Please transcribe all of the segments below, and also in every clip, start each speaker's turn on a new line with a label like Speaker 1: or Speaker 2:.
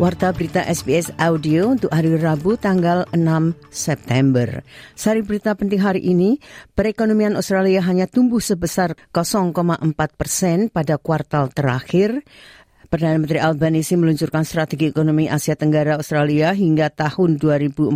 Speaker 1: Warta berita SBS Audio untuk hari Rabu tanggal 6 September. Sari berita penting hari ini, perekonomian Australia hanya tumbuh sebesar 0,4 persen pada kuartal terakhir. Perdana Menteri Albanese meluncurkan strategi ekonomi Asia Tenggara Australia hingga tahun 2040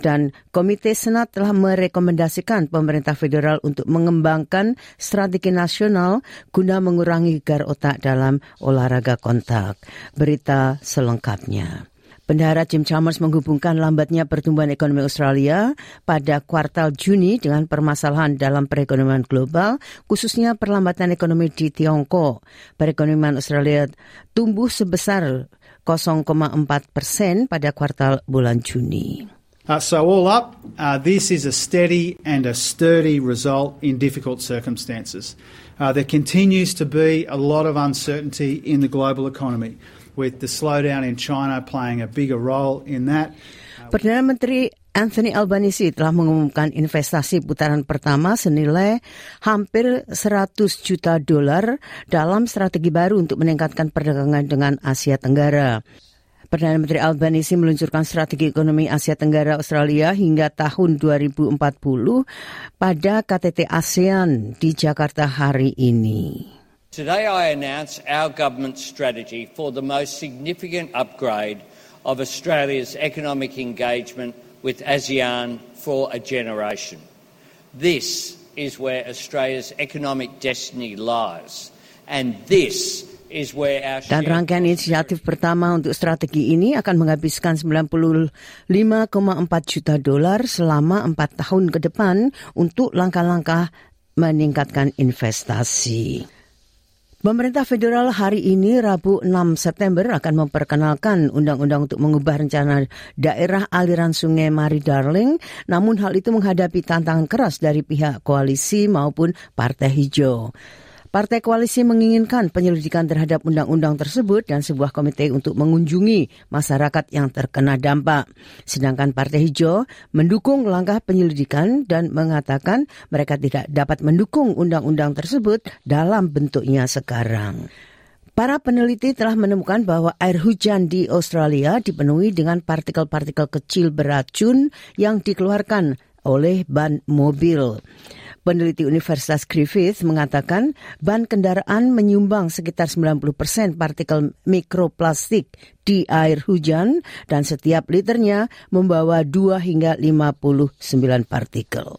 Speaker 1: dan Komite Senat telah merekomendasikan pemerintah federal untuk mengembangkan strategi nasional guna mengurangi gar otak dalam olahraga kontak. Berita selengkapnya. Bendahara Jim Chalmers menghubungkan lambatnya pertumbuhan ekonomi Australia pada kuartal Juni dengan permasalahan dalam perekonomian global, khususnya perlambatan ekonomi di Tiongkok. Perekonomian Australia tumbuh sebesar 0,4 persen pada kuartal bulan Juni.
Speaker 2: Uh, so all up, uh, this is a steady and a sturdy result in difficult circumstances. Uh, there continues to be a lot of uncertainty in the global economy with the slowdown in China playing a bigger role in that.
Speaker 1: Perdana Menteri Anthony Albanese telah mengumumkan investasi putaran pertama senilai hampir 100 juta dolar dalam strategi baru untuk meningkatkan perdagangan dengan Asia Tenggara. Perdana Menteri Albanese meluncurkan strategi ekonomi Asia Tenggara Australia hingga tahun 2040 pada KTT ASEAN di Jakarta hari ini.
Speaker 3: Today I announce our government's strategy for the most significant upgrade of Australia's economic engagement with ASEAN for a generation. This is where Australia's economic destiny lies, and this is where our
Speaker 1: Dan rangkaian inisiatif pertama untuk strategi ini akan menghabiskan 95,4 juta dolar selama empat tahun ke depan untuk langkah-langkah meningkatkan investasi. Pemerintah federal hari ini Rabu 6 September akan memperkenalkan undang-undang untuk mengubah rencana daerah aliran sungai Mari Darling, namun hal itu menghadapi tantangan keras dari pihak koalisi maupun Partai Hijau. Partai koalisi menginginkan penyelidikan terhadap undang-undang tersebut dan sebuah komite untuk mengunjungi masyarakat yang terkena dampak. Sedangkan Partai Hijau mendukung langkah penyelidikan dan mengatakan mereka tidak dapat mendukung undang-undang tersebut dalam bentuknya sekarang. Para peneliti telah menemukan bahwa air hujan di Australia dipenuhi dengan partikel-partikel kecil beracun yang dikeluarkan oleh ban mobil. Peneliti Universitas Griffith mengatakan ban kendaraan menyumbang sekitar 90 persen partikel mikroplastik di air hujan dan setiap liternya membawa 2 hingga 59 partikel.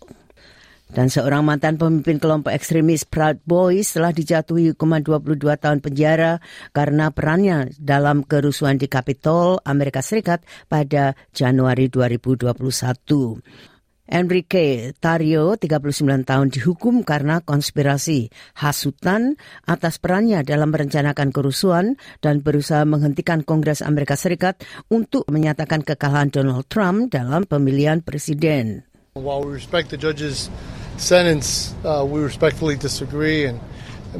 Speaker 1: Dan seorang mantan pemimpin kelompok ekstremis Proud Boys telah dijatuhi hukuman 22 tahun penjara karena perannya dalam kerusuhan di Capitol, Amerika Serikat pada Januari 2021. Enrique Tario, 39 tahun, dihukum karena konspirasi hasutan atas perannya dalam merencanakan kerusuhan dan berusaha menghentikan Kongres Amerika Serikat untuk menyatakan kekalahan Donald Trump dalam pemilihan presiden.
Speaker 4: While we respect the judge's sentence, uh, we respectfully disagree, and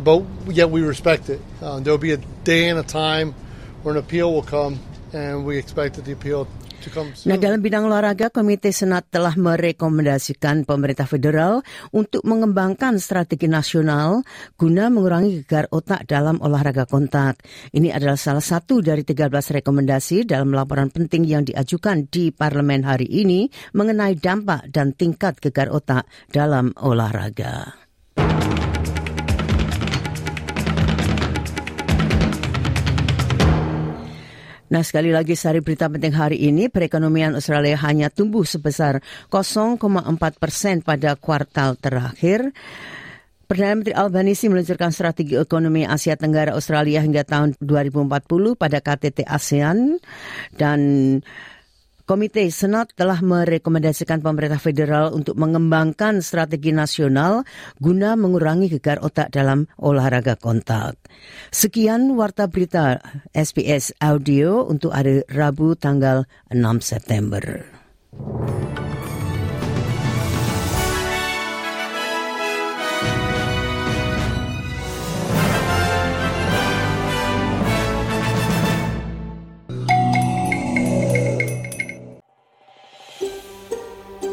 Speaker 4: but yet we respect it. Uh, there'll be a day and a time where an appeal will come, and we expect that the appeal
Speaker 1: Nah, dalam bidang olahraga, Komite Senat telah merekomendasikan pemerintah federal untuk mengembangkan strategi nasional guna mengurangi gegar otak dalam olahraga kontak. Ini adalah salah satu dari 13 rekomendasi dalam laporan penting yang diajukan di parlemen hari ini mengenai dampak dan tingkat gegar otak dalam olahraga. Nah sekali lagi sari berita penting hari ini perekonomian Australia hanya tumbuh sebesar 0,4 persen pada kuartal terakhir. Perdana Menteri Albanese meluncurkan strategi ekonomi Asia Tenggara Australia hingga tahun 2040 pada KTT ASEAN dan Komite Senat telah merekomendasikan pemerintah federal untuk mengembangkan strategi nasional guna mengurangi gegar otak dalam olahraga kontak. Sekian warta berita SPS Audio untuk hari Rabu tanggal 6 September.